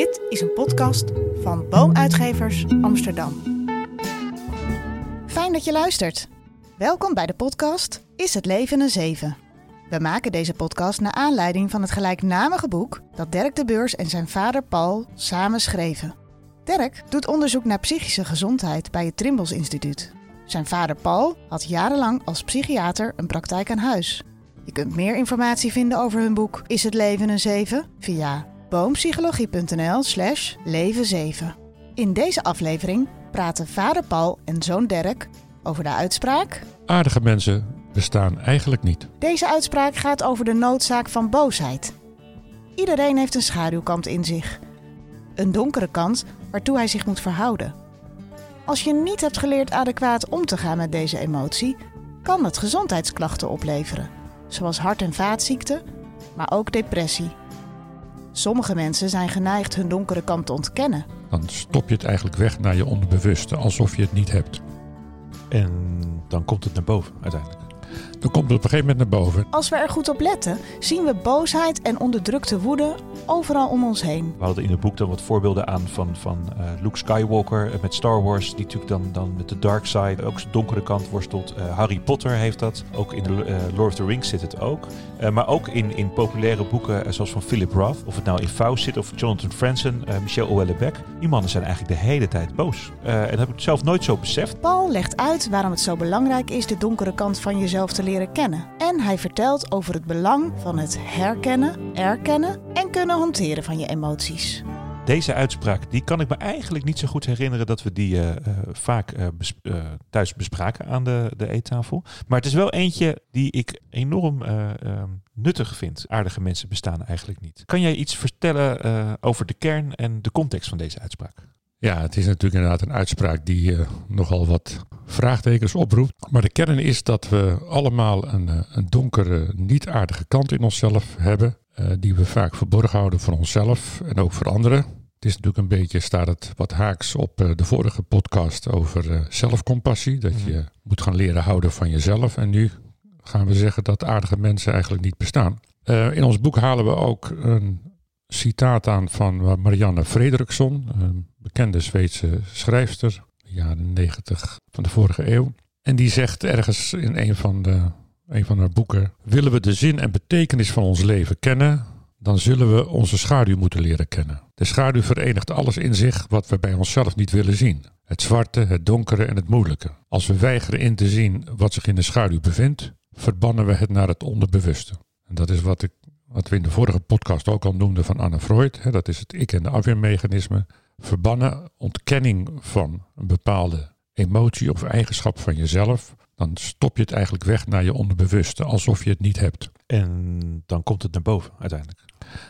Dit is een podcast van Boomuitgevers Amsterdam. Fijn dat je luistert. Welkom bij de podcast Is het leven een zeven? We maken deze podcast naar aanleiding van het gelijknamige boek dat Dirk de Beurs en zijn vader Paul samen schreven. Dirk doet onderzoek naar psychische gezondheid bij het Trimbos Instituut. Zijn vader Paul had jarenlang als psychiater een praktijk aan huis. Je kunt meer informatie vinden over hun boek Is het leven een zeven via boompsychologie.nl slash leven 7. In deze aflevering praten vader Paul en zoon Dirk over de uitspraak... Aardige mensen bestaan eigenlijk niet. Deze uitspraak gaat over de noodzaak van boosheid. Iedereen heeft een schaduwkant in zich. Een donkere kant waartoe hij zich moet verhouden. Als je niet hebt geleerd adequaat om te gaan met deze emotie, kan het gezondheidsklachten opleveren, zoals hart- en vaatziekten, maar ook depressie. Sommige mensen zijn geneigd hun donkere kant te ontkennen. Dan stop je het eigenlijk weg naar je onderbewuste, alsof je het niet hebt. En dan komt het naar boven uiteindelijk. Dan komt het op een gegeven moment naar boven. Als we er goed op letten, zien we boosheid en onderdrukte woede overal om ons heen. We hadden in het boek dan wat voorbeelden aan van, van uh, Luke Skywalker met Star Wars, die natuurlijk dan, dan met de dark side, ook zijn donkere kant worstelt. Uh, Harry Potter heeft dat, ook in de uh, Lord of the Rings zit het ook. maar ook in, in populaire boeken zoals van Philip Roth, of het nou in Faust zit of Jonathan Franzen, Michel Houellebecq. Die mannen zijn eigenlijk de hele tijd boos. en dat heb ik zelf nooit zo beseft. Paul legt uit waarom het zo belangrijk is de donkere kant van jezelf te leren kennen. En hij vertelt over het belang van het herkennen, erkennen en kunnen hanteren van je emoties. Deze uitspraak die kan ik me eigenlijk niet zo goed herinneren dat we die uh, uh, vaak uh, bes thuis bespraken aan de, de eettafel. Maar het is wel eentje die ik enorm nuttig vind. Aardige mensen bestaan eigenlijk niet. Kan jij iets vertellen over de kern en de context van deze uitspraak? Ja, het is natuurlijk inderdaad een uitspraak die uh, nogal wat vraagtekens oproept. Maar de kern is dat we allemaal een, een donkere, niet aardige kant in onszelf hebben. Uh, die we vaak verborgen houden voor onszelf en ook voor anderen. Het is natuurlijk een beetje, staat het wat haaks op uh, de vorige podcast over zelfcompassie. Dat je moet gaan leren houden van jezelf. En nu gaan we zeggen dat aardige mensen eigenlijk niet bestaan. in ons boek halen we ook een citaat aan van Marianne Fredriksson, een bekende Zweedse schrijfster, jaren 90 van de vorige eeuw. En die zegt ergens in een van, de, een van haar boeken: Willen we de zin en betekenis van ons leven kennen, dan zullen we onze schaduw moeten leren kennen. De schaduw verenigt alles in zich wat we bij onszelf niet willen zien: het zwarte, het donkere en het moeilijke. Als we weigeren in te zien wat zich in de schaduw bevindt, verbannen we het naar het onderbewuste. En dat is wat ik wat we in de vorige podcast ook al noemden van Anne Freud. Hè, dat is het ik- en de afweermechanisme. Verbannen, ontkenning van een bepaalde emotie of eigenschap van jezelf. Dan stop je het eigenlijk weg naar je onderbewuste, alsof je het niet hebt. En dan komt het naar boven uiteindelijk.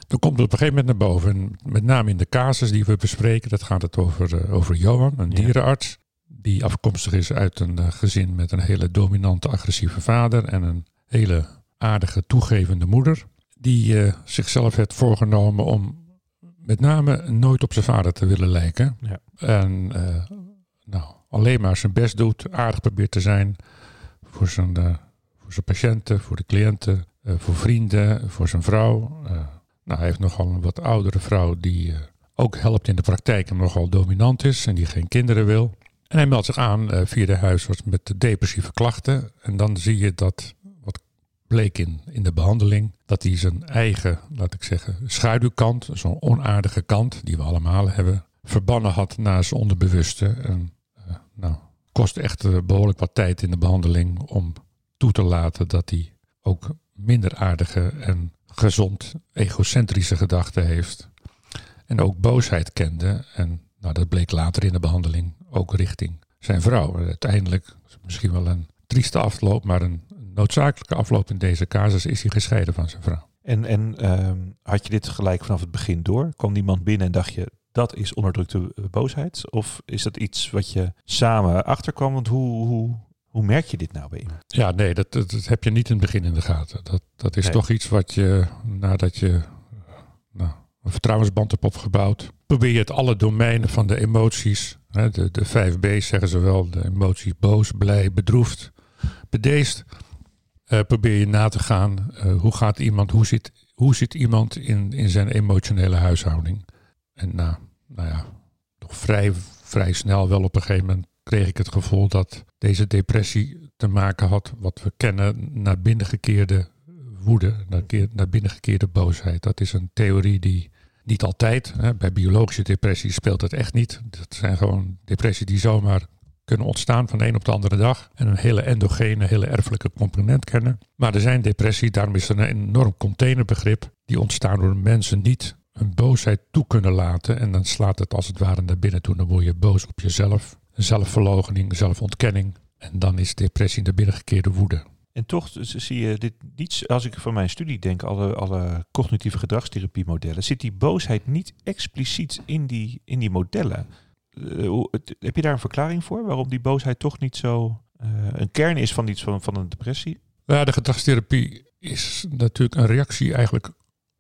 Dan komt het op een gegeven moment naar boven. En met name in de casus die we bespreken, dat gaat het over, uh, over Johan, een dierenarts. Die afkomstig is uit een uh, gezin met een hele dominante, agressieve vader en een hele aardige, toegevende moeder die uh, zichzelf heeft voorgenomen om met name nooit op zijn vader te willen lijken. Ja. En nou, alleen maar zijn best doet, aardig probeert te zijn voor zijn, uh, voor zijn patiënten, voor de cliënten, voor vrienden, voor zijn vrouw. nou, hij heeft nogal een wat oudere vrouw die ook helpt in de praktijk en nogal dominant is en die geen kinderen wil. En hij meldt zich aan via de huisarts met depressieve klachten. En dan zie je dat bleek in, in de behandeling dat hij zijn eigen, laat ik zeggen, schaduwkant, zo'n onaardige kant, die we allemaal hebben, verbannen had naar zijn onderbewuste. En nou, kost echt uh, behoorlijk wat tijd in de behandeling om toe te laten dat hij ook minder aardige en gezond egocentrische gedachten heeft. En ook boosheid kende. En nou, dat bleek later in de behandeling ook richting zijn vrouw. Uiteindelijk, misschien wel een trieste afloop, maar een noodzakelijke afloop in deze casus is hij gescheiden van zijn vrouw. En, en um, had je dit gelijk vanaf het begin door? Kwam die man binnen en dacht je, dat is onderdrukte boosheid? Of is dat iets wat je samen achterkwam? Want hoe, hoe, hoe merk je dit nou bij iemand? Ja, nee, dat, dat, dat heb je niet in het begin in de gaten. Dat, dat is Nee. toch iets wat je, nadat je nou, een vertrouwensband hebt opgebouwd, probeer je het alle domeinen van de emoties, hè, de, de vijf B's zeggen ze wel, de emotie boos, blij, bedroefd, bedeesd, eh, probeer je na te gaan. eh, hoe gaat iemand, hoe zit, hoe zit iemand in, in zijn emotionele huishouding? En nou, nou ja, toch vrij, vrij snel wel op een gegeven moment kreeg ik het gevoel dat deze depressie te maken had, wat we kennen, naar binnengekeerde woede, naar, binnengekeerde boosheid. Dat is een theorie die niet altijd, hè, bij biologische depressie speelt het echt niet. Dat zijn gewoon depressies die zomaar kunnen ontstaan van de een op de andere dag. En een hele endogene, hele erfelijke component kennen. Maar er zijn depressies, daarom is er een enorm containerbegrip. Die ontstaan door mensen niet een boosheid toe kunnen laten. En dan slaat het als het ware naar binnen toe. Dan word je boos op jezelf. Zelfverloochening, zelfontkenning. En dan is depressie de binnengekeerde woede. En toch zie je dit niet, als ik van mijn studie denk, alle, alle cognitieve gedragstherapie-modellen, zit die boosheid niet expliciet in die, in die modellen. Uh, heb je daar een verklaring voor waarom die boosheid toch niet zo uh, een kern is van iets van, van een depressie? Ja, de gedragstherapie is natuurlijk een reactie eigenlijk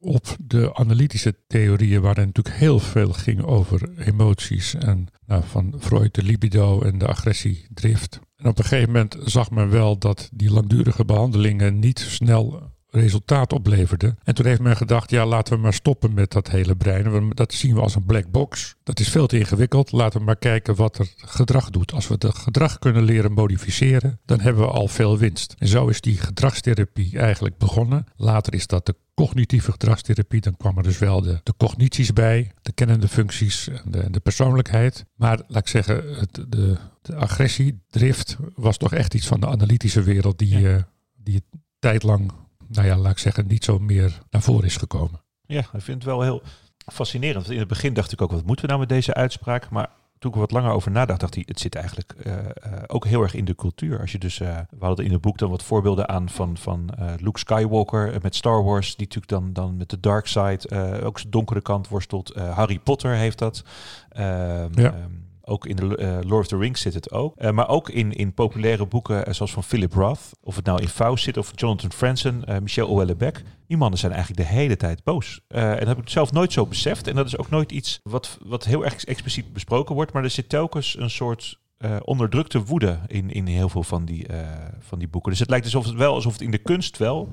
op de analytische theorieën, waar natuurlijk heel veel ging over emoties en nou, van Freud de libido en de agressiedrift. En op een gegeven moment zag men wel dat die langdurige behandelingen niet snel resultaat opleverden. En toen heeft men gedacht, ja, laten we maar stoppen met dat hele brein. Dat zien we als een black box. Dat is veel te ingewikkeld. Laten we maar kijken wat er gedrag doet. Als we het gedrag kunnen leren modificeren, dan hebben we al veel winst. En zo is die gedragstherapie eigenlijk begonnen. Later is dat de cognitieve gedragstherapie. Dan kwamen dus wel de, de cognities bij, de kennende functies en de, de persoonlijkheid. Maar laat ik zeggen, het, de, de agressiedrift was toch echt iets van de analytische wereld die, ja. uh, die tijdlang nou ja, laat ik zeggen, niet zo meer naar voren is gekomen. Ja, ik vind het wel heel fascinerend. In het begin dacht ik ook, wat moeten we nou met deze uitspraak? Maar toen ik er wat langer over nadacht, dacht ik, het zit eigenlijk uh, uh, ook heel erg in de cultuur. Als je dus, uh, we hadden in het boek dan wat voorbeelden aan van, van Luke Skywalker met Star Wars, die natuurlijk dan, dan met de dark side ook zijn donkere kant worstelt. Harry Potter heeft dat. Ehm, ja. Um, ook in de uh, Lord of the Rings zit het ook. Uh, maar ook in, in populaire boeken uh, zoals van Philip Roth. Of het nou in Faust zit of Jonathan Franzen, Michel Houellebecq. Die mannen zijn eigenlijk de hele tijd boos. en dat heb ik zelf nooit zo beseft. En dat is ook nooit iets wat, wat heel erg expliciet besproken wordt. Maar er zit telkens een soort uh, onderdrukte woede in, in heel veel van die, uh, van die boeken. Dus het lijkt alsof het wel alsof het in de kunst wel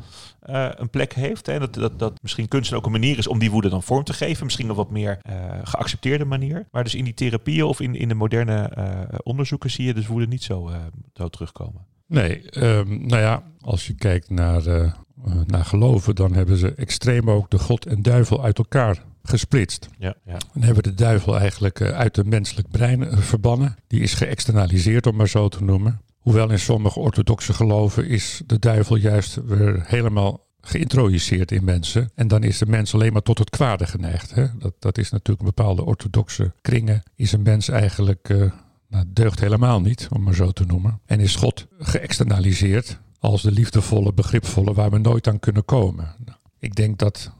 uh, een plek heeft. Hè? Dat, dat, dat misschien kunst ook een manier is om die woede dan vorm te geven. Misschien een wat meer geaccepteerde manier. Maar dus in die therapieën of in, in de moderne onderzoeken zie je dus woede niet zo, zo terugkomen. Nee, um, nou ja, als je kijkt naar, naar geloven, dan hebben ze extreem ook de God en duivel uit elkaar gesplitst. Ja, ja. Dan hebben we de duivel eigenlijk uit het menselijk brein verbannen. Die is geëxternaliseerd, om maar zo te noemen. Hoewel in sommige orthodoxe geloven is de duivel juist weer helemaal geïntroduceerd in mensen. En dan is de mens alleen maar tot het kwade geneigd. Hè? Dat, dat is natuurlijk een bepaalde orthodoxe kringen. Is een mens eigenlijk, uh, nou, deugt helemaal niet, om maar zo te noemen. En is God geëxternaliseerd als de liefdevolle, begripvolle waar we nooit aan kunnen komen. Nou, ik denk dat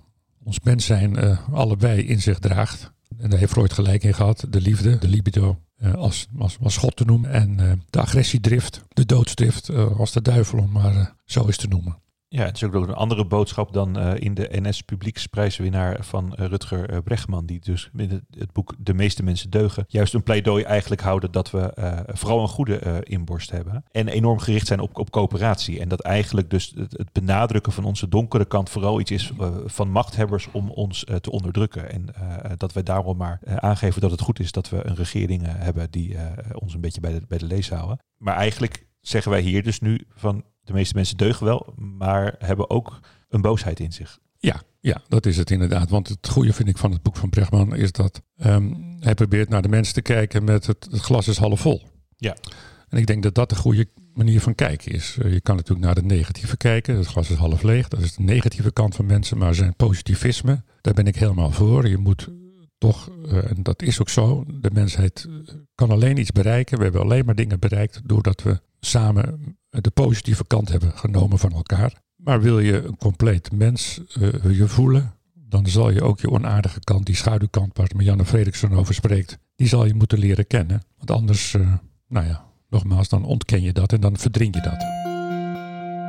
ons mens zijn uh, allebei in zich draagt. En daar heeft Freud gelijk in gehad. De liefde, de libido, uh, als, als, als God te noemen. En uh, de agressiedrift, de doodsdrift, als de duivel om maar zo is te noemen. Ja, het is ook een andere boodschap dan uh, in de NS Publieksprijswinnaar van uh, Rutger uh, Bregman, die dus het, het, boek De meeste mensen deugen, juist een pleidooi eigenlijk houden dat we vooral een goede inborst hebben en enorm gericht zijn op, op coöperatie. En dat eigenlijk dus het, het benadrukken van onze donkere kant vooral iets is van machthebbers om ons te onderdrukken. En dat wij daarom maar aangeven dat het goed is dat we een regering hebben die ons een beetje bij de, bij de lees houden. Maar eigenlijk zeggen wij hier dus nu van de meeste mensen deugen wel, maar hebben ook een boosheid in zich. Ja, ja, dat is het inderdaad. Want het goede vind ik van het boek van Brechtman is dat um, hij probeert naar de mensen te kijken met het, het, glas is half vol. Ja. En ik denk dat dat de goede manier van kijken is. Uh, je kan natuurlijk naar de negatieve kijken. Het glas is half leeg. Dat is de negatieve kant van mensen. Maar zijn positivisme, daar ben ik helemaal voor. Je moet toch, uh, en dat is ook zo, de mensheid kan alleen iets bereiken. We hebben alleen maar dingen bereikt doordat we samen de positieve kant hebben genomen van elkaar. Maar wil je een compleet mens je voelen, dan zal je ook je onaardige kant, die schaduwkant waar Marianne Fredriksson over spreekt, die zal je moeten leren kennen. Want anders, nou ja, nogmaals, dan ontken je dat en dan verdring je dat.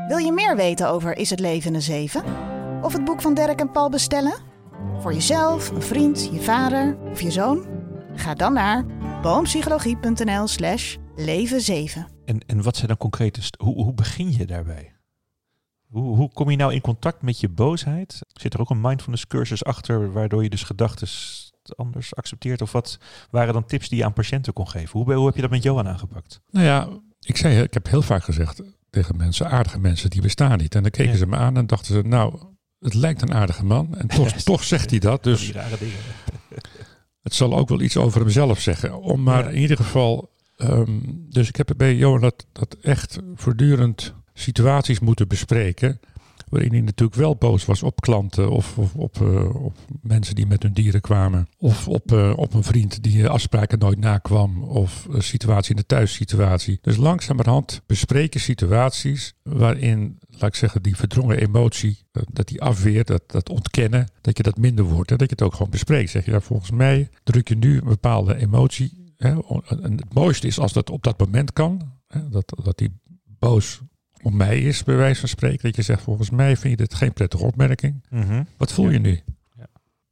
Wil je meer weten over Is het leven een zeven? Of het boek van Dirk en Paul bestellen? Voor jezelf, een vriend, je vader of je zoon? Ga dan naar boompsychologie.nl slash leven 7. En, en wat zijn dan concrete... Hoe, hoe begin je daarbij? Hoe, hoe kom je nou in contact met je boosheid? Zit er ook een mindfulness cursus achter... waardoor je dus gedachten anders accepteert? Of wat waren dan tips die je aan patiënten kon geven? Hoe, hoe heb je dat met Johan aangepakt? Nou ja, ik, zei, ik heb heel vaak gezegd tegen mensen, aardige mensen die bestaan niet. En dan keken Ja. ze me aan en dachten ze, nou, het lijkt een aardige man. En toch, toch zegt hij dat. Dus het zal ook wel iets over hemzelf zeggen. Om maar Ja. in ieder geval. ehm, dus ik heb bij Johan dat, dat echt voortdurend situaties moeten bespreken. Waarin hij natuurlijk wel boos was op klanten of, op, eh, op mensen die met hun dieren kwamen. Of op, eh, op een vriend die eh, afspraken nooit nakwam. Of een situatie in de thuissituatie. Dus langzamerhand bespreken situaties waarin, laat ik zeggen, die verdrongen emotie, dat die afweer, dat, dat ontkennen, dat je dat minder wordt. En dat je het ook gewoon bespreekt. Zeg je, volgens mij druk je nu een bepaalde emotie. Hè, en het mooiste is als dat op dat moment kan. Hè, dat, dat die boos op mij is, bij wijze van spreken. Dat je zegt, volgens mij vind je dit geen prettige opmerking. Mhm. Wat voel Ja. je nu? Ja.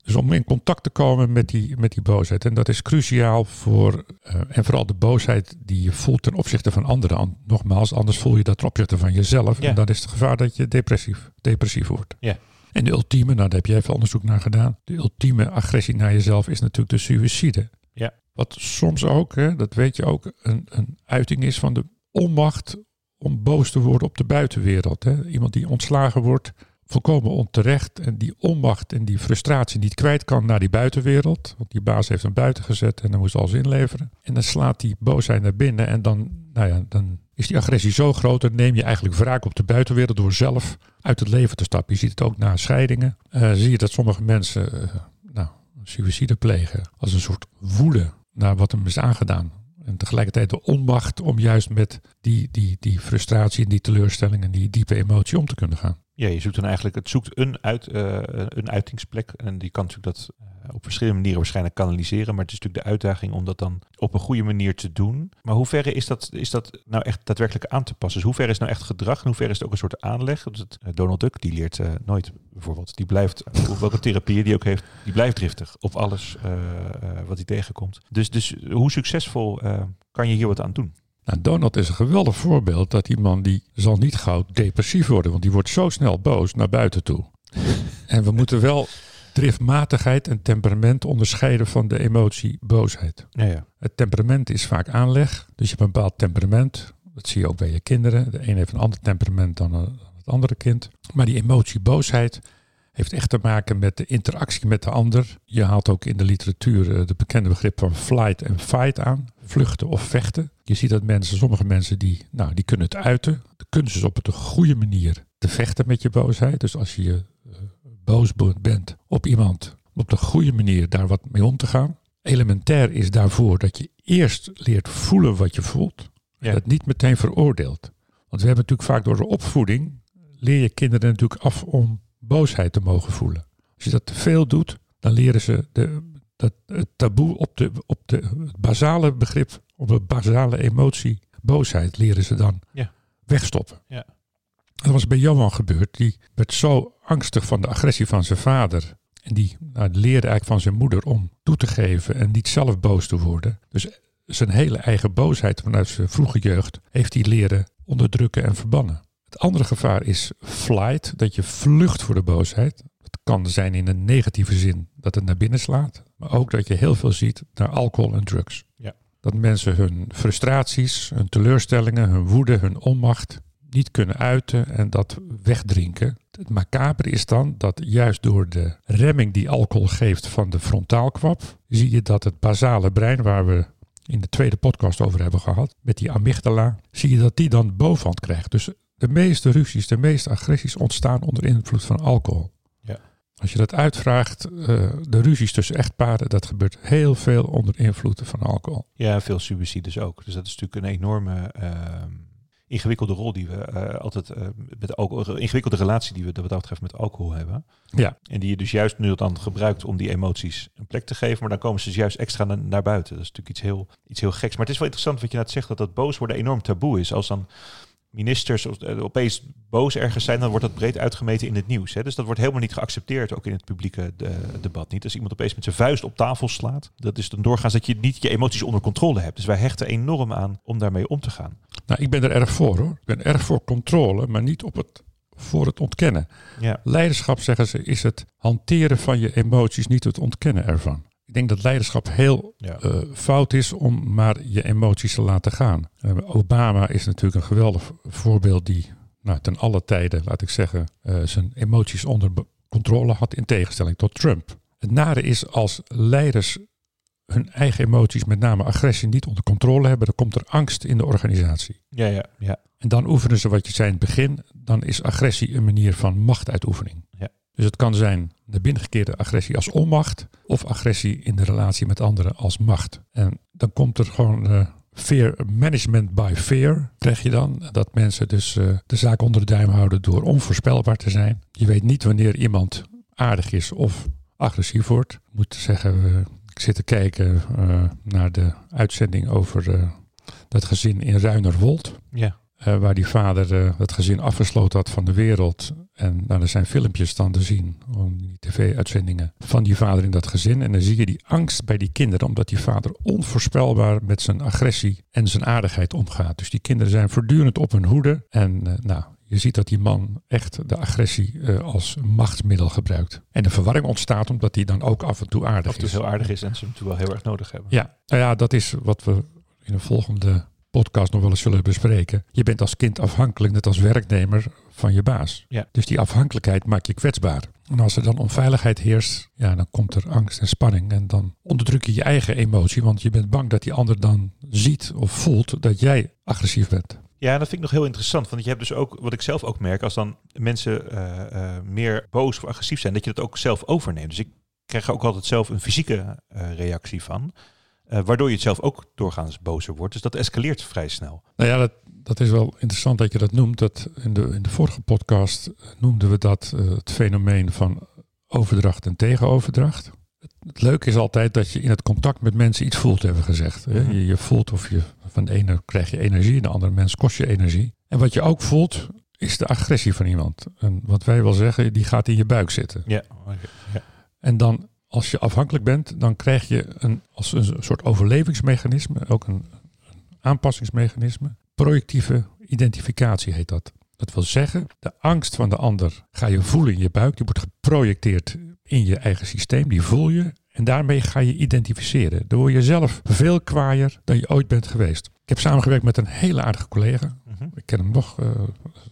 Dus om in contact te komen met die, met die boosheid. En dat is cruciaal voor, eh, en vooral de boosheid die je voelt ten opzichte van anderen. An- Nogmaals, anders voel je dat ten opzichte van jezelf. Ja. En dan is het gevaar dat je depressief, depressief wordt. Ja. En de ultieme, nou daar heb jij even onderzoek naar gedaan. De ultieme agressie naar jezelf is natuurlijk de suïcide. Ja. Wat soms ook, hè, dat weet je ook, een, een uiting is van de onmacht om boos te worden op de buitenwereld. Hè. Iemand die ontslagen wordt, volkomen onterecht. En die onmacht en die frustratie niet kwijt kan naar die buitenwereld. Want die baas heeft hem buiten gezet en dan moest alles inleveren. En dan slaat die boosheid naar binnen en dan, nou ja, dan is die agressie zo groot. Dan neem je eigenlijk wraak op de buitenwereld door zelf uit het leven te stappen. Je ziet het ook na scheidingen. Eh, zie je dat sommige mensen eh, nou, suïcide plegen als een soort woede naar wat hem is aangedaan. En tegelijkertijd de onmacht om juist met die, die, die frustratie en die teleurstelling en die diepe emotie om te kunnen gaan. Ja, je zoekt dan eigenlijk, het zoekt een, uit, eh, een uitingsplek. En die kan natuurlijk dat eh, op verschillende manieren waarschijnlijk kanaliseren. Maar het is natuurlijk de uitdaging om dat dan op een goede manier te doen. Maar hoe ver is dat, is dat nou echt daadwerkelijk aan te passen? Dus hoe ver is nou echt gedrag hoe ver is het ook een soort aanleg? Dus het, eh, Donald Duck, die leert nooit bijvoorbeeld. Die blijft, op welke therapie die ook heeft, die blijft driftig op alles wat hij tegenkomt. Dus, dus hoe succesvol kan je hier wat aan doen? Nou, Donald is een geweldig voorbeeld dat die man die zal niet gauw depressief worden, want die wordt zo snel boos naar buiten toe. En we moeten wel driftmatigheid en temperament onderscheiden van de emotie boosheid. Ja, ja. Het temperament is vaak aanleg, dus je hebt een bepaald temperament. Dat zie je ook bij je kinderen. De een heeft een ander temperament dan, eh, dan het andere kind. Maar die emotie boosheid heeft echt te maken met de interactie met de ander. Je haalt ook in de literatuur eh, de bekende begrip van flight en fight aan. Vluchten of vechten. Je ziet dat mensen, sommige mensen die, nou, die kunnen het uiten. De kunst is op de goede manier te vechten met je boosheid. Dus als je eh, boos bent op iemand, op de goede manier daar wat mee om te gaan. Elementair is daarvoor dat je eerst leert voelen wat je voelt. En Ja. dat niet meteen veroordeelt. Want we hebben natuurlijk vaak door de opvoeding, leer je kinderen natuurlijk af om boosheid te mogen voelen. Als je dat te veel doet, dan leren ze de, dat, het taboe op, de, op de, het basale begrip, op de basale emotie, boosheid, leren ze dan Ja. wegstoppen. Ja. Dat was bij Johan gebeurd. Die werd zo angstig van de agressie van zijn vader. En die nou, leerde eigenlijk van zijn moeder om toe te geven en niet zelf boos te worden. Dus zijn hele eigen boosheid vanuit zijn vroege jeugd heeft hij leren onderdrukken en verbannen. Het andere gevaar is flight, dat je vlucht voor de boosheid. Het kan zijn in een negatieve zin dat het naar binnen slaat, maar ook dat je heel veel ziet naar alcohol en drugs. Ja. Dat mensen hun frustraties, hun teleurstellingen, hun woede, hun onmacht niet kunnen uiten en dat wegdrinken. Het macabre is dan dat juist door de remming die alcohol geeft van de frontaalkwap, zie je dat het basale brein, waar we in de tweede podcast over hebben gehad, met die amygdala, zie je dat die dan bovenhand krijgt. Dus de meeste ruzies, de meeste agressies ontstaan onder invloed van alcohol. Ja. Als je dat uitvraagt, eh, de ruzies tussen echtparen, dat gebeurt heel veel onder invloed van alcohol. Ja, veel suicides ook. Dus dat is natuurlijk een enorme ehm, ingewikkelde rol die we eh, altijd eh, met alcohol, een ingewikkelde relatie die we wat dat betreft met alcohol hebben. Ja. En die je dus juist nu dan gebruikt om die emoties een plek te geven, maar dan komen ze dus juist extra na- naar buiten. Dat is natuurlijk iets heel, iets heel geks. Maar het is wel interessant wat je net zegt, dat dat boos worden enorm taboe is. Als dan ministers of, eh, opeens boos ergens zijn, dan wordt dat breed uitgemeten in het nieuws. Hè? Dus dat wordt helemaal niet geaccepteerd, ook in het publieke de- debat niet. Als iemand opeens met zijn vuist op tafel slaat, dat is dan doorgaans dat je niet je emoties onder controle hebt. Dus wij hechten enorm aan om daarmee om te gaan. Nou, ik ben er erg voor hoor. Ik ben erg voor controle, maar niet op het, voor het ontkennen. Ja, Leiderschap, zeggen ze, is het hanteren van je emoties, niet het ontkennen ervan. Ik denk dat leiderschap heel Ja. eh, fout is om maar je emoties te laten gaan. Eh, Obama is natuurlijk een geweldig voorbeeld die nou, ten alle tijden, laat ik zeggen, eh, zijn emoties onder controle had in tegenstelling tot Trump. Het nare is als leiders hun eigen emoties, met name agressie, niet onder controle hebben, dan komt er angst in de organisatie. Ja, ja, ja. En dan oefenen ze wat je zei in het begin, dan is agressie een manier van machtuitoefening. Ja. Dus het kan zijn de binnengekeerde agressie als onmacht of agressie in de relatie met anderen als macht. En dan komt er gewoon eh, fear management by fear, krijg je dan. Dat mensen dus eh, de zaak onder de duim houden door onvoorspelbaar te zijn. Je weet niet wanneer iemand aardig is of agressief wordt. Ik moet zeggen, ik zit te kijken eh, naar de uitzending over dat gezin in Ruinerwold. ja. Waar die vader het gezin afgesloten had van de wereld. En nou, er zijn filmpjes dan te zien, om die tv-uitzendingen van die vader in dat gezin. En dan zie je die angst bij die kinderen, omdat die vader onvoorspelbaar met zijn agressie en zijn aardigheid omgaat. Dus die kinderen zijn voortdurend op hun hoede. En eh, nou, je ziet dat die man echt de agressie eh, als machtsmiddel gebruikt. En de verwarring ontstaat omdat hij dan ook af en toe aardig Of het is. heel aardig is en ze hem toen wel heel erg nodig hebben. Ja, nou ja, dat is wat we in een volgende podcast nog wel eens zullen bespreken. Je bent als kind afhankelijk, net als werknemer, van je baas. Ja. Dus die afhankelijkheid maakt je kwetsbaar. En als er dan onveiligheid heerst, ja, dan komt er angst en spanning. En dan onderdruk je je eigen emotie, want je bent bang dat die ander dan ziet of voelt dat jij agressief bent. Ja, en dat vind ik nog heel interessant. Want je hebt dus ook, wat ik zelf ook merk, als dan mensen eh, eh, meer boos of agressief zijn, dat je dat ook zelf overneemt. Dus ik krijg er ook altijd zelf een fysieke eh, reactie van. Eh, waardoor je het zelf ook doorgaans bozer wordt. Dus dat escaleert vrij snel. Nou ja, dat, dat is wel interessant dat je dat noemt. Dat in, de, in de vorige podcast noemden we dat eh, het fenomeen van overdracht en tegenoverdracht. Het, het leuke is altijd dat je in het contact met mensen iets voelt, hebben we gezegd. hè. Mhm. Je, je voelt of je van de ene krijg je energie, de andere mens kost je energie. En wat je ook voelt, is de agressie van iemand. En wat wij wel zeggen, die gaat in je buik zitten. Ja, ja. En dan, als je afhankelijk bent, dan krijg je een, als een soort overlevingsmechanisme, ook een, aanpassingsmechanisme. Projectieve identificatie heet dat. Dat wil zeggen, de angst van de ander ga je voelen in je buik. Die wordt geprojecteerd in je eigen systeem. Die voel je. En daarmee ga je identificeren. Dan word je zelf veel kwaaier dan je ooit bent geweest. Ik heb samengewerkt met een hele aardige collega. Mhm. Ik ken hem nog,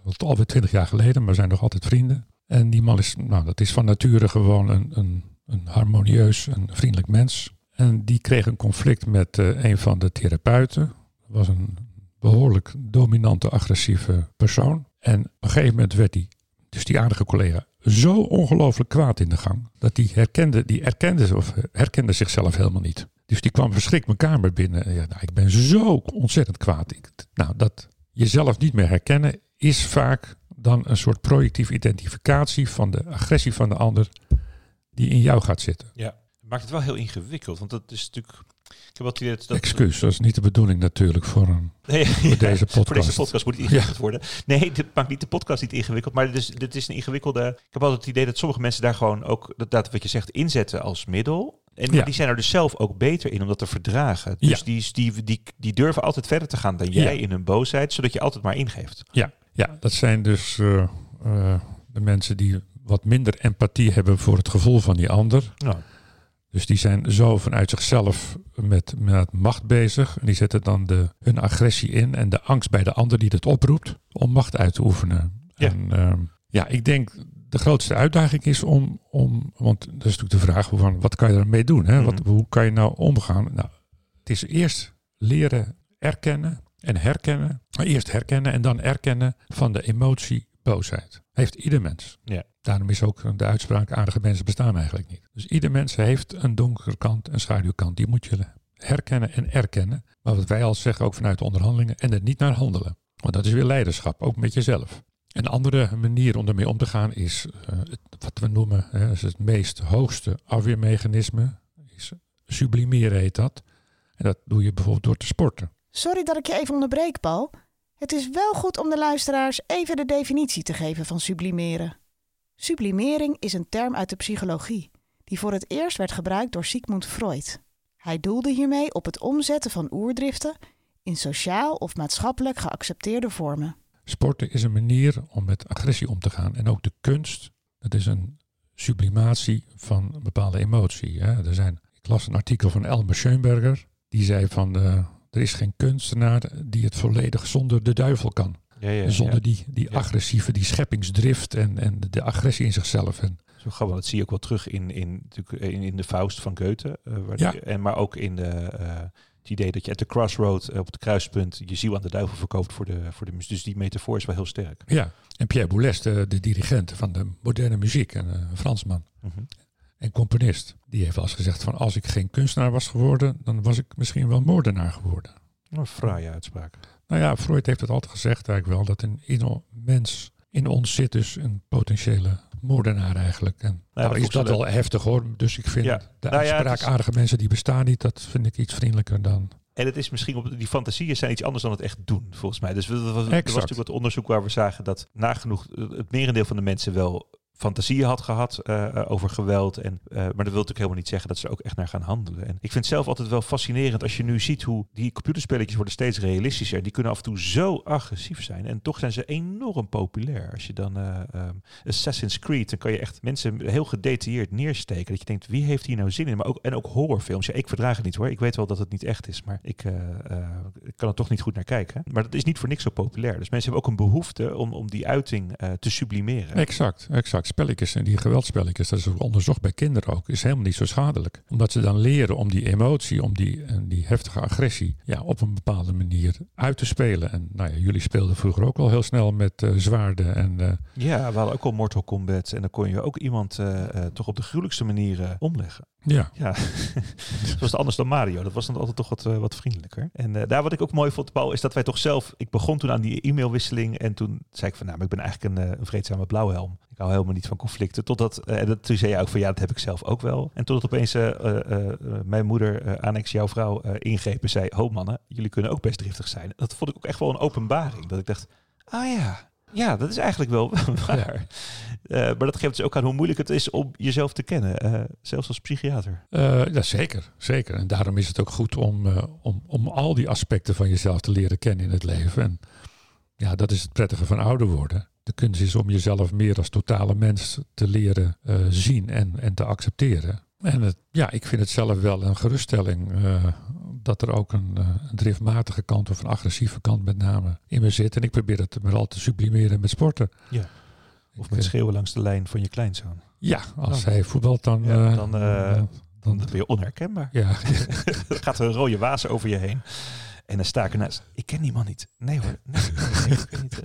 wat alweer twintig jaar geleden, maar we zijn nog altijd vrienden. En die man is, nou, dat is van nature gewoon een, een, een harmonieus en vriendelijk mens. En die kreeg een conflict met eh, een van de therapeuten. Dat was een behoorlijk dominante, agressieve persoon. En op een gegeven moment werd die, dus die aardige collega, zo ongelooflijk kwaad in de gang. Dat die herkende, die erkende, of herkende zichzelf helemaal niet. Dus die kwam verschrikt mijn kamer binnen. En Ja, nou, ik ben zo ontzettend kwaad. Ik, nou, dat jezelf niet meer herkennen is vaak dan een soort projectieve identificatie van de agressie van de ander die in jou gaat zitten. ja. Maakt het wel heel ingewikkeld. Want dat is natuurlijk... Ik heb idee dat... dat Excuus, dat is niet de bedoeling natuurlijk voor een Nee, voor deze podcast. Voor deze podcast moet het ingewikkeld worden. Nee, dit maakt niet de podcast niet ingewikkeld. Maar dit is, dit is een ingewikkelde... Ik heb altijd het idee dat sommige mensen daar gewoon ook... Dat, dat wat je zegt, inzetten als middel. En Ja. die zijn er dus zelf ook beter in om dat te verdragen. Dus die, die, die, die durven altijd verder te gaan dan jij in hun boosheid. Zodat je altijd maar ingeeft. Ja, ja dat zijn dus eh, eh, de mensen die wat minder empathie hebben voor het gevoel van die ander. Dus die zijn zo vanuit zichzelf met, met macht bezig. En die zetten dan de, hun agressie in en de angst bij de ander die dat oproept om macht uit te oefenen. Ja. En ehm, ja, ik denk de grootste uitdaging is om, om want dat is natuurlijk de vraag van wat kan je ermee doen? Hè? Wat, Mhm. hoe kan je nou omgaan? Nou, het is eerst leren erkennen en herkennen. Maar eerst herkennen en dan erkennen van de emotie boosheid. Heeft ieder mens. Ja. Daarom is ook de uitspraak aardige mensen bestaan eigenlijk niet. Dus ieder mens heeft een donkere kant en schaduwkant. Die moet je herkennen en erkennen. Maar wat wij al zeggen, ook vanuit de onderhandelingen, en er niet naar handelen. Want dat is weer leiderschap, ook met jezelf. Een andere manier om ermee om te gaan is eh, wat we noemen, hè, is het meest hoogste afweermechanisme. Is sublimeren heet dat. En dat doe je bijvoorbeeld door te sporten. Sorry dat ik je even onderbreek, Paul. Het is wel goed om de luisteraars even de definitie te geven van sublimeren. Sublimering is een term uit de psychologie, die voor het eerst werd gebruikt door Sigmund Freud. Hij doelde hiermee op het omzetten van oerdriften in sociaal of maatschappelijk geaccepteerde vormen. Sporten is een manier om met agressie om te gaan. En ook de kunst, dat is een sublimatie van bepaalde emotie. Hè. Er zijn, ik las een artikel van Elmer Schoenberger. Die zei van, uh, er is geen kunstenaar die het volledig zonder de duivel kan. Ja, ja, zonder ja. die, die agressieve, die scheppingsdrift en, en de agressie in zichzelf. En, Zo grappig, dat zie je ook wel terug in, in, natuurlijk in, in de Faust van Goethe. eh, waar die- en, maar ook in de, eh, het idee dat je at the crossroad, eh, op het kruispunt, je ziel aan de duivel verkoopt voor de, voor de muziek. Dus die metafoor is wel heel sterk. ja. en Pierre Boulez, de, de dirigent van de moderne muziek, en, eh, een Fransman Mhm. en componist. Die heeft wel eens gezegd van, als ik geen kunstenaar was geworden, dan was ik misschien wel moordenaar geworden. Een fraaie uitspraak. Nou ja, Freud heeft het altijd gezegd eigenlijk wel, dat in, in een mens, in ons zit dus een potentiële moordenaar eigenlijk. En nou, dat is dat wel heftig hoor. Dus ik vind Ja. de Nou ja, uitspraak is- aardige mensen die bestaan niet, dat vind ik iets vriendelijker dan... En het is misschien op die fantasieën zijn iets anders dan het echt doen, volgens mij. Dus er was, er was natuurlijk wat onderzoek waar we zagen dat nagenoeg het merendeel van de mensen wel fantasieën had gehad eh, eh, over geweld. En, eh, maar dat wil natuurlijk helemaal niet zeggen dat ze ook echt naar gaan handelen. En ik vind het zelf altijd wel fascinerend als je nu ziet hoe die computerspelletjes worden steeds realistischer. Die kunnen af en toe zo agressief zijn. En toch zijn ze enorm populair. Als je dan eh, ehm, Assassin's Creed, dan kan je echt mensen heel gedetailleerd neersteken. Dat je denkt, wie heeft hier nou zin in? Maar ook, en ook horrorfilms. Ja, ik verdraag het niet hoor. Ik weet wel dat het niet echt is. Maar ik, kan er toch niet goed naar kijken. Maar dat is niet voor niks zo populair. Dus mensen hebben ook een behoefte om, om die uiting te sublimeren. Exact, exact. Spelletjes en die geweldspelletjes, dat is ook onderzocht bij kinderen ook, is helemaal niet zo schadelijk. Omdat ze dan leren om die emotie, om die, en die heftige agressie, ja, op een bepaalde manier uit te spelen. En nou ja, jullie speelden vroeger ook wel heel snel met eh, zwaarden en... eh, Ja, we hadden ook al Mortal Kombat. En dan kon je ook iemand eh, eh, toch op de gruwelijkste manier eh, omleggen. ja, Ja, dat was anders dan Mario. Dat was dan altijd toch wat, eh, wat vriendelijker. En eh, daar wat ik ook mooi vond, Paul, is dat wij toch zelf... Ik begon toen aan die e-mailwisseling en toen zei ik van... Nou, maar ik ben eigenlijk een, eh, een vreedzame blauwhelm. Ik hou helemaal niet van conflicten. Totdat, eh, en dat, toen zei je ook van ja, dat heb ik zelf ook wel. En totdat opeens eh, eh, mijn moeder, Annex, jouw vrouw, ingreep en zei... Ho mannen, jullie kunnen ook best driftig zijn. Dat vond ik ook echt wel een openbaring. Dat ik dacht, ah ja... Ja, dat is eigenlijk wel waar. Maar dat geeft dus ook aan hoe moeilijk het is om jezelf te kennen. zelfs als psychiater. Eh, ja, zeker, zeker. En daarom is het ook goed om, om, om al die aspecten van jezelf te leren kennen in het leven. En ja, dat is het prettige van ouder worden. De kunst is om jezelf meer als totale mens te leren eh, zien en, en te accepteren. En het, ja, ik vind het zelf wel een geruststelling eh, dat er ook een, een driftmatige kant of een agressieve kant met name in me zit. En ik probeer het maar al te sublimeren met sporten. Ja. Of Ik, met schreeuwen langs de lijn van je kleinzoon. Ja, als Oh. hij voetbalt dan... Ja, dan, dan, ben je onherkenbaar. ja, Dan gaat er een rode waas over je heen. En dan sta ik ernaast. Ik ken die man niet. Nee hoor. Nee, nee, nee, ik ken niet,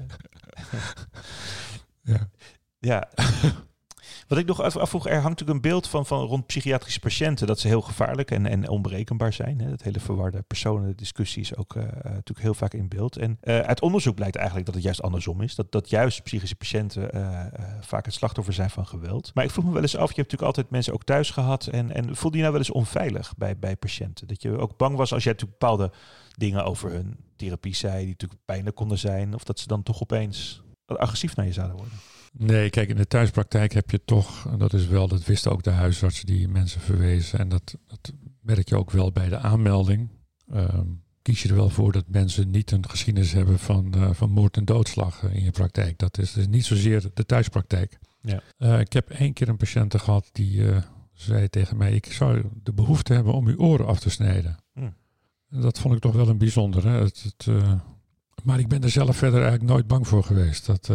eh. ja. Wat ik nog afvroeg, er hangt natuurlijk een beeld van, van rond psychiatrische patiënten dat ze heel gevaarlijk en, en onberekenbaar zijn. Hè. Dat hele verwarde personendiscussie is ook eh, eh, natuurlijk heel vaak in beeld. En eh, uit onderzoek blijkt eigenlijk dat het juist andersom is. Dat, dat juist psychische patiënten vaak het slachtoffer zijn van geweld. Maar ik vroeg me wel eens af, je hebt natuurlijk altijd mensen ook thuis gehad. En, en voelde je nou wel eens onveilig bij, bij patiënten? Dat je ook bang was als jij natuurlijk bepaalde dingen over hun therapie zei, die natuurlijk pijnlijk konden zijn. Of dat ze dan toch opeens agressief naar je zouden worden. Nee, kijk, in de thuispraktijk heb je toch, en dat is wel, dat wisten ook de huisartsen die mensen verwezen. En dat, dat merk je ook wel bij de aanmelding. Ehm, kies je er wel voor dat mensen niet een geschiedenis hebben van, eh, van moord en doodslag eh, in je praktijk. Dat is, dus niet zozeer de thuispraktijk. Ja. Eh, ik heb één keer een patiënt gehad die zei tegen mij, ik zou de behoefte hebben om uw oren af te snijden. Hm. Dat vond ik toch wel een bijzondere. Het, het, maar ik ben er zelf verder eigenlijk nooit bang voor geweest. Dat,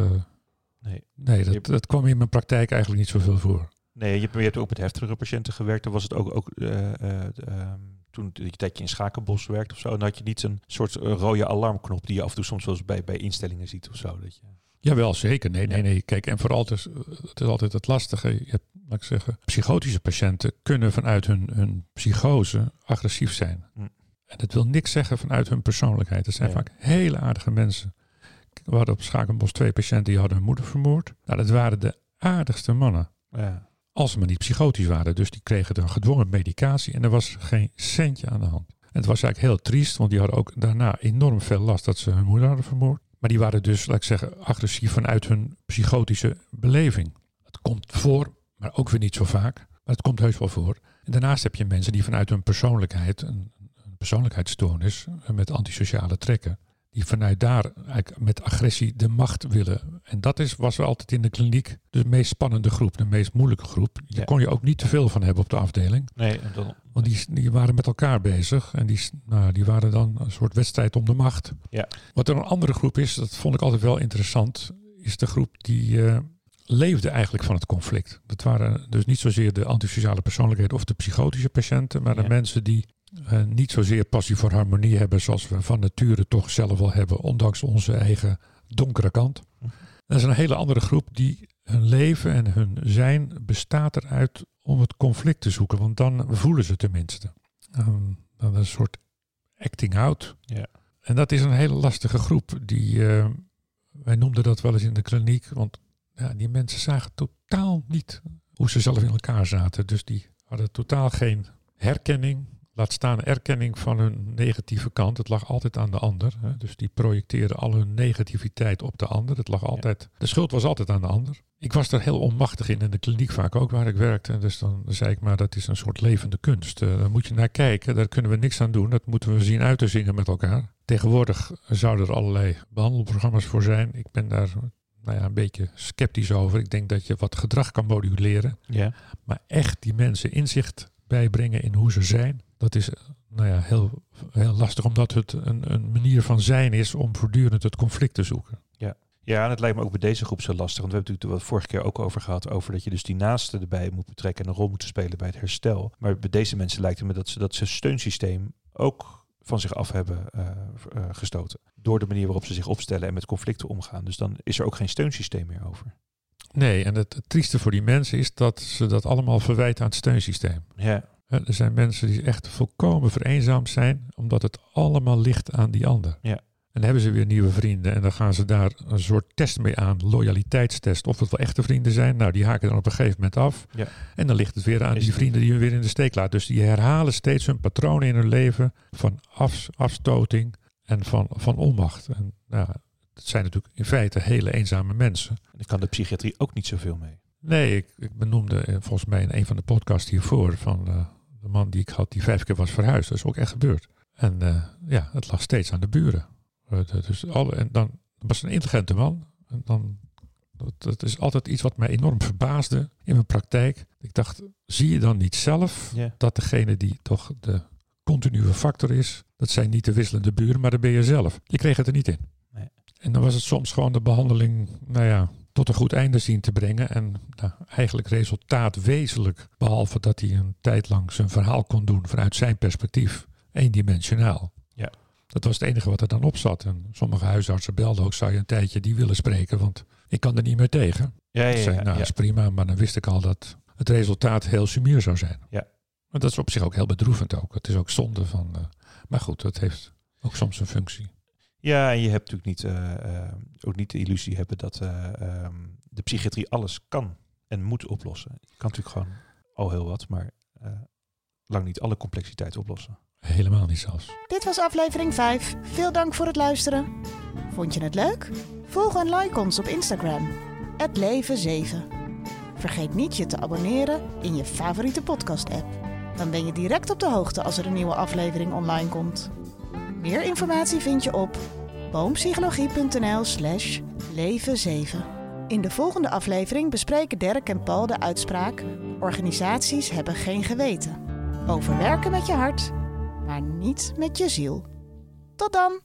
Nee. Nee, Je- dat, dat kwam in mijn praktijk eigenlijk niet zoveel voor. Nee, je, hebt- je hebt ook met heftigere patiënten gewerkt. Dan was het ook, ook eh, ehm, toen je een tijdje in Schakenbos werkt of zo. Dan had je niet een soort eh, rode alarmknop die je af en toe soms wel eens bij, bij instellingen ziet of zo. Dat je, Jawel, zeker. Nee, nee, nee. Kijk, en vooral, het is, het is altijd het lastige. Je hebt, laat ik zeggen, psychotische patiënten kunnen vanuit hun, hun psychose agressief zijn. Hm. En dat wil niks zeggen vanuit hun persoonlijkheid. Het zijn Nee. vaak hele aardige mensen. We hadden op Schakenbos twee patiënten die hadden hun moeder vermoord. Nou, dat waren de aardigste mannen. ja. Als ze maar niet psychotisch waren. Dus die kregen dan gedwongen medicatie en er was geen centje aan de hand. En het was eigenlijk heel triest, want die hadden ook daarna enorm veel last dat ze hun moeder hadden vermoord. Maar die waren dus, laat ik zeggen, agressief vanuit hun psychotische beleving. Het komt voor, maar ook weer niet zo vaak. Maar het komt heus wel voor. En daarnaast heb je mensen die vanuit hun persoonlijkheid, een, een persoonlijkheidsstoornis met antisociale trekken, die vanuit daar eigenlijk met agressie de macht willen. En dat is, was wel altijd in de kliniek de meest spannende groep, de meest moeilijke groep. Ja. kon je ook niet te veel van hebben op de afdeling. Nee, dan, Want die, die waren met elkaar bezig en die, nou, die waren dan een soort wedstrijd om de macht. Ja. Wat er een andere groep is, dat vond ik altijd wel interessant, is de groep die eh, leefde eigenlijk van het conflict. Dat waren dus niet zozeer de antisociale persoonlijkheden of de psychotische patiënten, maar Ja. de mensen die eh, niet zozeer passie voor harmonie hebben zoals we van nature toch zelf wel hebben, ondanks onze eigen donkere kant. Hm. Dat is een hele andere groep die hun leven en hun zijn bestaat eruit om het conflict te zoeken, want dan voelen ze tenminste. Um, dat is een soort acting out. Ja. En dat is een hele lastige groep. Die, eh, wij noemden dat wel eens in de kliniek, want ja, die mensen zagen totaal niet hoe ze zelf in elkaar zaten. Dus die hadden totaal geen herkenning, laat staan erkenning van hun negatieve kant. Het lag altijd aan de ander. Hè. Dus die projecteerden al hun negativiteit op de ander. Het lag altijd, De schuld was altijd aan de ander. Ik was er heel onmachtig in, in de kliniek vaak ook waar ik werkte. Dus dan zei ik maar, dat is een soort levende kunst. Eh, daar moet je naar kijken, daar kunnen we niks aan doen. Dat moeten we zien uit te zingen met elkaar. Tegenwoordig zouden er allerlei behandelprogramma's voor zijn. Ik ben daar nou ja, een beetje sceptisch over. Ik denk dat je wat gedrag kan moduleren. ja. Maar echt die mensen inzicht bijbrengen in hoe ze zijn, dat is eh, nou ja, heel, heel lastig, omdat het een, een manier van zijn is om voortdurend het conflict te zoeken. Ja, en het lijkt me ook bij deze groep zo lastig. Want we hebben het natuurlijk vorige keer ook over gehad. Over dat je dus die naasten erbij moet betrekken en een rol moet spelen bij het herstel. Maar bij deze mensen lijkt het me dat ze dat ze steunsysteem ook van zich af hebben eh, eh, gestoten. Door de manier waarop ze zich opstellen en met conflicten omgaan. Dus dan is er ook geen steunsysteem meer over. Nee, en het, het trieste voor die mensen is dat ze dat allemaal verwijten aan het steunsysteem. Ja, Er zijn mensen die echt volkomen vereenzaamd zijn, omdat het allemaal ligt aan die ander. Ja. En dan hebben ze weer nieuwe vrienden en dan gaan ze daar een soort test mee aan, loyaliteitstest, of het wel echte vrienden zijn. Nou, die haken dan op een gegeven moment af. Ja. En dan ligt het weer aan Is die vrienden die hun weer in de steek laten. Dus die herhalen steeds hun patronen in hun leven van af, afstoting en van, van onmacht. En nou, het zijn natuurlijk in feite hele eenzame mensen. en daar kan de psychiatrie ook niet zoveel mee. Nee, ik, ik benoemde eh, volgens mij in een van de podcasts hiervoor van eh, de man die ik had die vijf keer was verhuisd. Dat is ook echt gebeurd. En eh, ja, het lag steeds aan de buren. Dus alle, en dan was een intelligente man. En dan, dat, dat is altijd iets wat mij enorm verbaasde in mijn praktijk. Ik dacht, zie je dan niet zelf dat degene die toch de continue factor is, dat zijn niet de wisselende buren, maar dat ben je zelf. Je kreeg het er niet in. Nee. En dan was het soms gewoon de behandeling, nou ja, tot een goed einde zien te brengen. En nou, eigenlijk resultaat wezenlijk, behalve dat hij een tijd lang zijn verhaal kon doen vanuit zijn perspectief, eendimensionaal. Ja. Dat was het enige wat er dan op zat. En sommige huisartsen belden ook, zou je een tijdje die willen spreken, want ik kan er niet meer tegen. Ja, ja, zei, ja, nou, is prima, maar dan wist ik al dat het resultaat heel sumier zou zijn. Ja. Maar dat is op zich ook heel bedroevend ook. Het is ook zonde van... eh, maar goed, het heeft ook soms een functie. Ja, en je hebt natuurlijk niet, eh, eh, ook niet de illusie hebben dat eh, ehm, de psychiatrie alles kan en moet oplossen. Je kan natuurlijk gewoon al heel wat, maar eh, lang niet alle complexiteit oplossen. Helemaal niet zelfs. Dit was aflevering 5. Veel dank voor het luisteren. Vond je het leuk? Volg en like ons op Instagram. Het Leven 7. Vergeet niet je te abonneren in je favoriete podcast-app. Dan ben je direct op de hoogte als er een nieuwe aflevering online komt. Meer informatie vind je op boompsychologie.nl slash leven 7. In de volgende aflevering bespreken Dirk en Paul de uitspraak... Organisaties hebben geen geweten. Over werken met je hart, maar niet met je ziel. Tot dan!